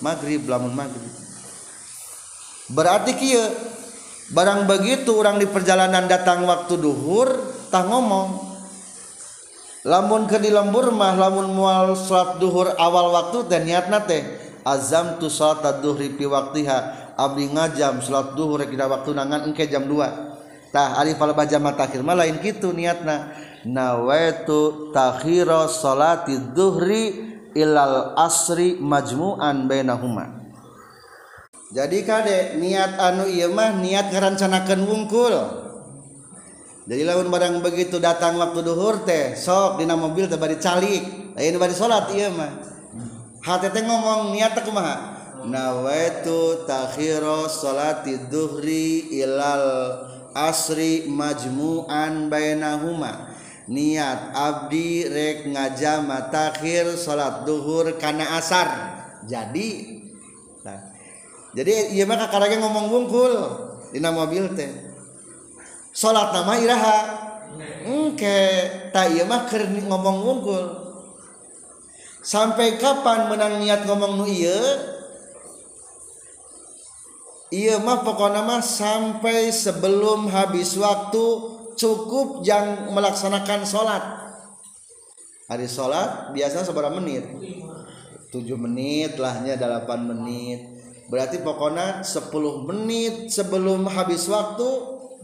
maghrib lamun maghrib. Berarti kia barang begitu orang di perjalanan datang waktu duhur tak ngomong. Lamun ke di lembur mah lamun mual sholat duhur awal waktu dan niat nate azam tu sholat duhri pi waktiha. Abdi ngajam salat duhur kira waktu nangan engke jam 2 tah ari palabaja jam takhir mah lain kitu niatna. Nawaitu takhira salati duhri ilal asri majmu'an bainahuma. Jadi kade niat anu ieu mah niat ngarancanakeun wungkul. Jadi lamun barang begitu datang waktu duhur teh sok dina mobil teh bari calik. Lain bari salat ieu mah. Hate teh ngomong niat teh kumaha? nawaitu takhiro salati duhri ilal asri majmu'an bainahuma. Niat abdi rek ngajama takhir salat duhur kana asar. Jadi nah, jadi iya mah kakarage ngomong bungkul dina mobil teh. Salat nama iraha. Engke ta iya mah keur ngomong bungkul. Sampai kapan menang niat ngomong nu ieu? Iya mah pokoknya mah sampai sebelum habis waktu cukup yang melaksanakan sholat. Hari sholat biasanya seberapa menit? 7 menit lahnya 8 menit. Berarti pokoknya 10 menit sebelum habis waktu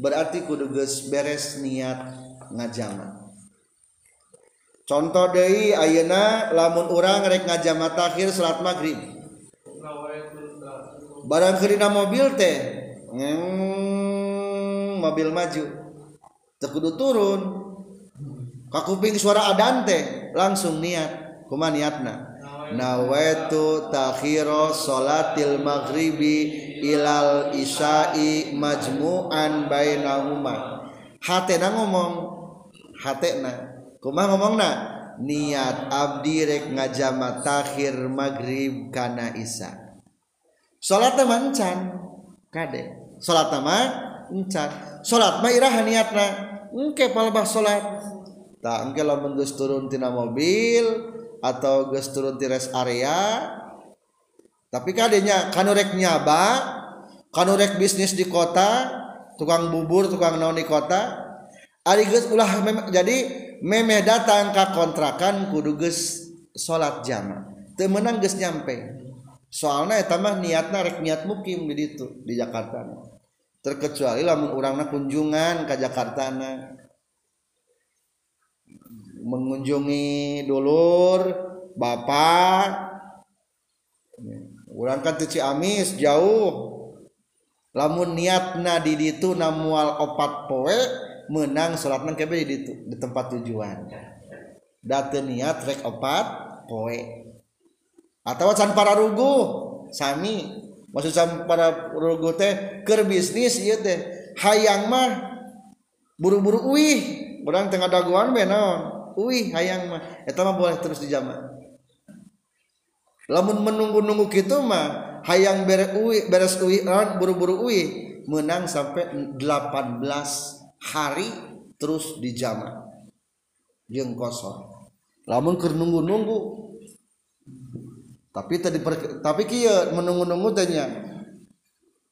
berarti kudu geus beres niat ngajama. Contoh deui ayeuna lamun urang rek ngajama takhir salat maghrib barang kerina mobil teh ngeng, mobil maju. Tekudu turun. Kakuping suara adan teh langsung niat. Kuma niatna. Nawaitu takhiro salatil maghribi ilal isai majmu'an bainahuma. Hatena ngomong hatena. Kuma ngomongna niat abdi rek ngajama takhir maghrib kana isya salat mancan. Kade? Salat nama encan salat mah irah niatna. Engke palbah salat tak engke lamun geus turun tina mobil atau geus turun di rest area. Tapi kadenya kanurek nyaba kanurek bisnis di kota tukang bubur tukang naon di kota ari geus ulah jadi memeh datang ka kontrakan kudu geus salat jamaah. Teu meunang geus nyampe. soalnya tambah niatna rek niat mukim di itu di Jakarta terkecuali lamun orangnya kunjungan ke Jakarta mengunjungi dulur bapak orang kan tuh Ciamis jauh. Lamun niatna di ditu namual opat poe menang sholatna kebe di ditu di tempat tujuan. Date niat rek opat poe. atau can para rugu. Sami maksud can para rugu teh keur bisnis ieu teh. Hayang mah buru-buru uih. Urang tengah daguan we naon? Uih hayang mah. Eta mah boleh terus dijama lamun menunggu-nunggu kitu mah hayang beres uih beres uih buru-buru uih menang sampai 18 hari terus dijama jeung kosong. Lamun keur nunggu-nunggu tapi tadi tapi kia menunggu-nunggu tanya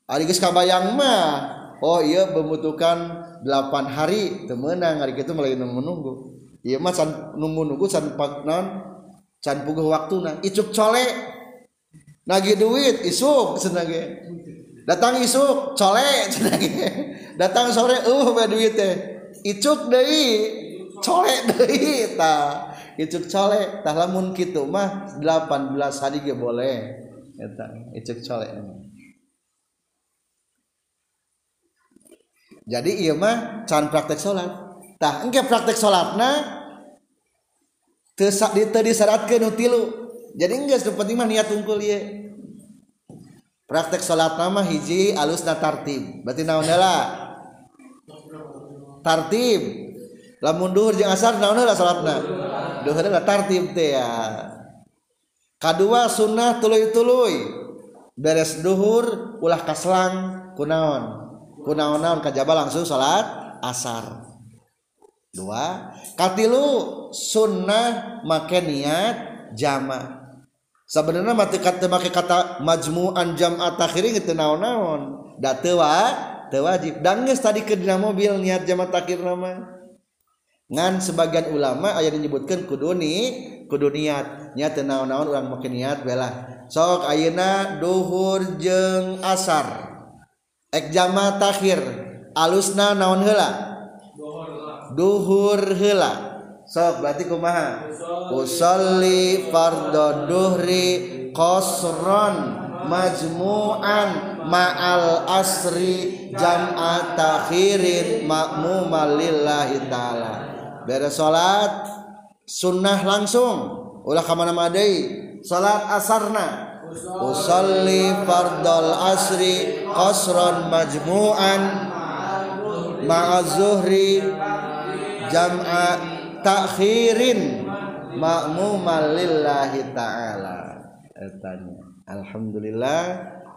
hari kabayang mah? Oh iya membutuhkan 8 hari. Temenang hari itu mulai menunggu iya mah san nunggu-nunggu san paknan can puguh waktu nah. Icuk colek nagi duit isuk senage datang isuk colek senage datang sore uh duit teh. Icuk deui colek deui tah. icuk colek tah lamun kitu mah 18 hari ge boleh. Eta icuk colek jadi iya mah can praktek salat tah engke praktek salatna teu teu disyaratkeun nu tilu. Jadi geus nu penting mah niat unggul ieu. Praktek salat mah hiji alusna tartib. Berarti naon heula? Tartib. Lamun duhur jeung asar naon heula salatna duhurna tartib teh ya. Kadua sunnah tuluy-tuluy. Beres duhur ulah kaslang kunaon. Kunaon naon kajaba langsung salat asar. Dua katilu sunnah make niat jama. Sebenarnya mati kata make kata majmu'an jam'at akhiri itu naon-naon. Da teu wajib. Dan tadi ke dina mobil niat jama takhir nama ngan sebagian ulama aya menyebutkan kudu ni kudu niat. Niat naon-naon urang make niat bela sok ayeuna duhur jeung asar. Jama takhir. Alusna naon hela dhuhur hela sok berarti kumaha? Usolli fardhu duhri qasran majmu'an ma'al asri jam'a takhirin makmumal lillahi ta'ala beres salat sunnah langsung. Ulah ka deui salat asarna. Usalli fardal asri qasran majmu'an ma'azuhri jam'a takhirin ma'muman lillahi ta'ala. Alhamdulillah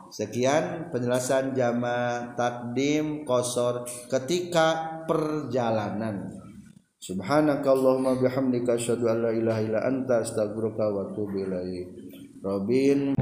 sekian penjelasan jama takdim kosor ketika perjalanan Subhanakallahumma bihamdika asyhadu an la ilaha illa anta astaghfiruka wa atubu ilaik. Robin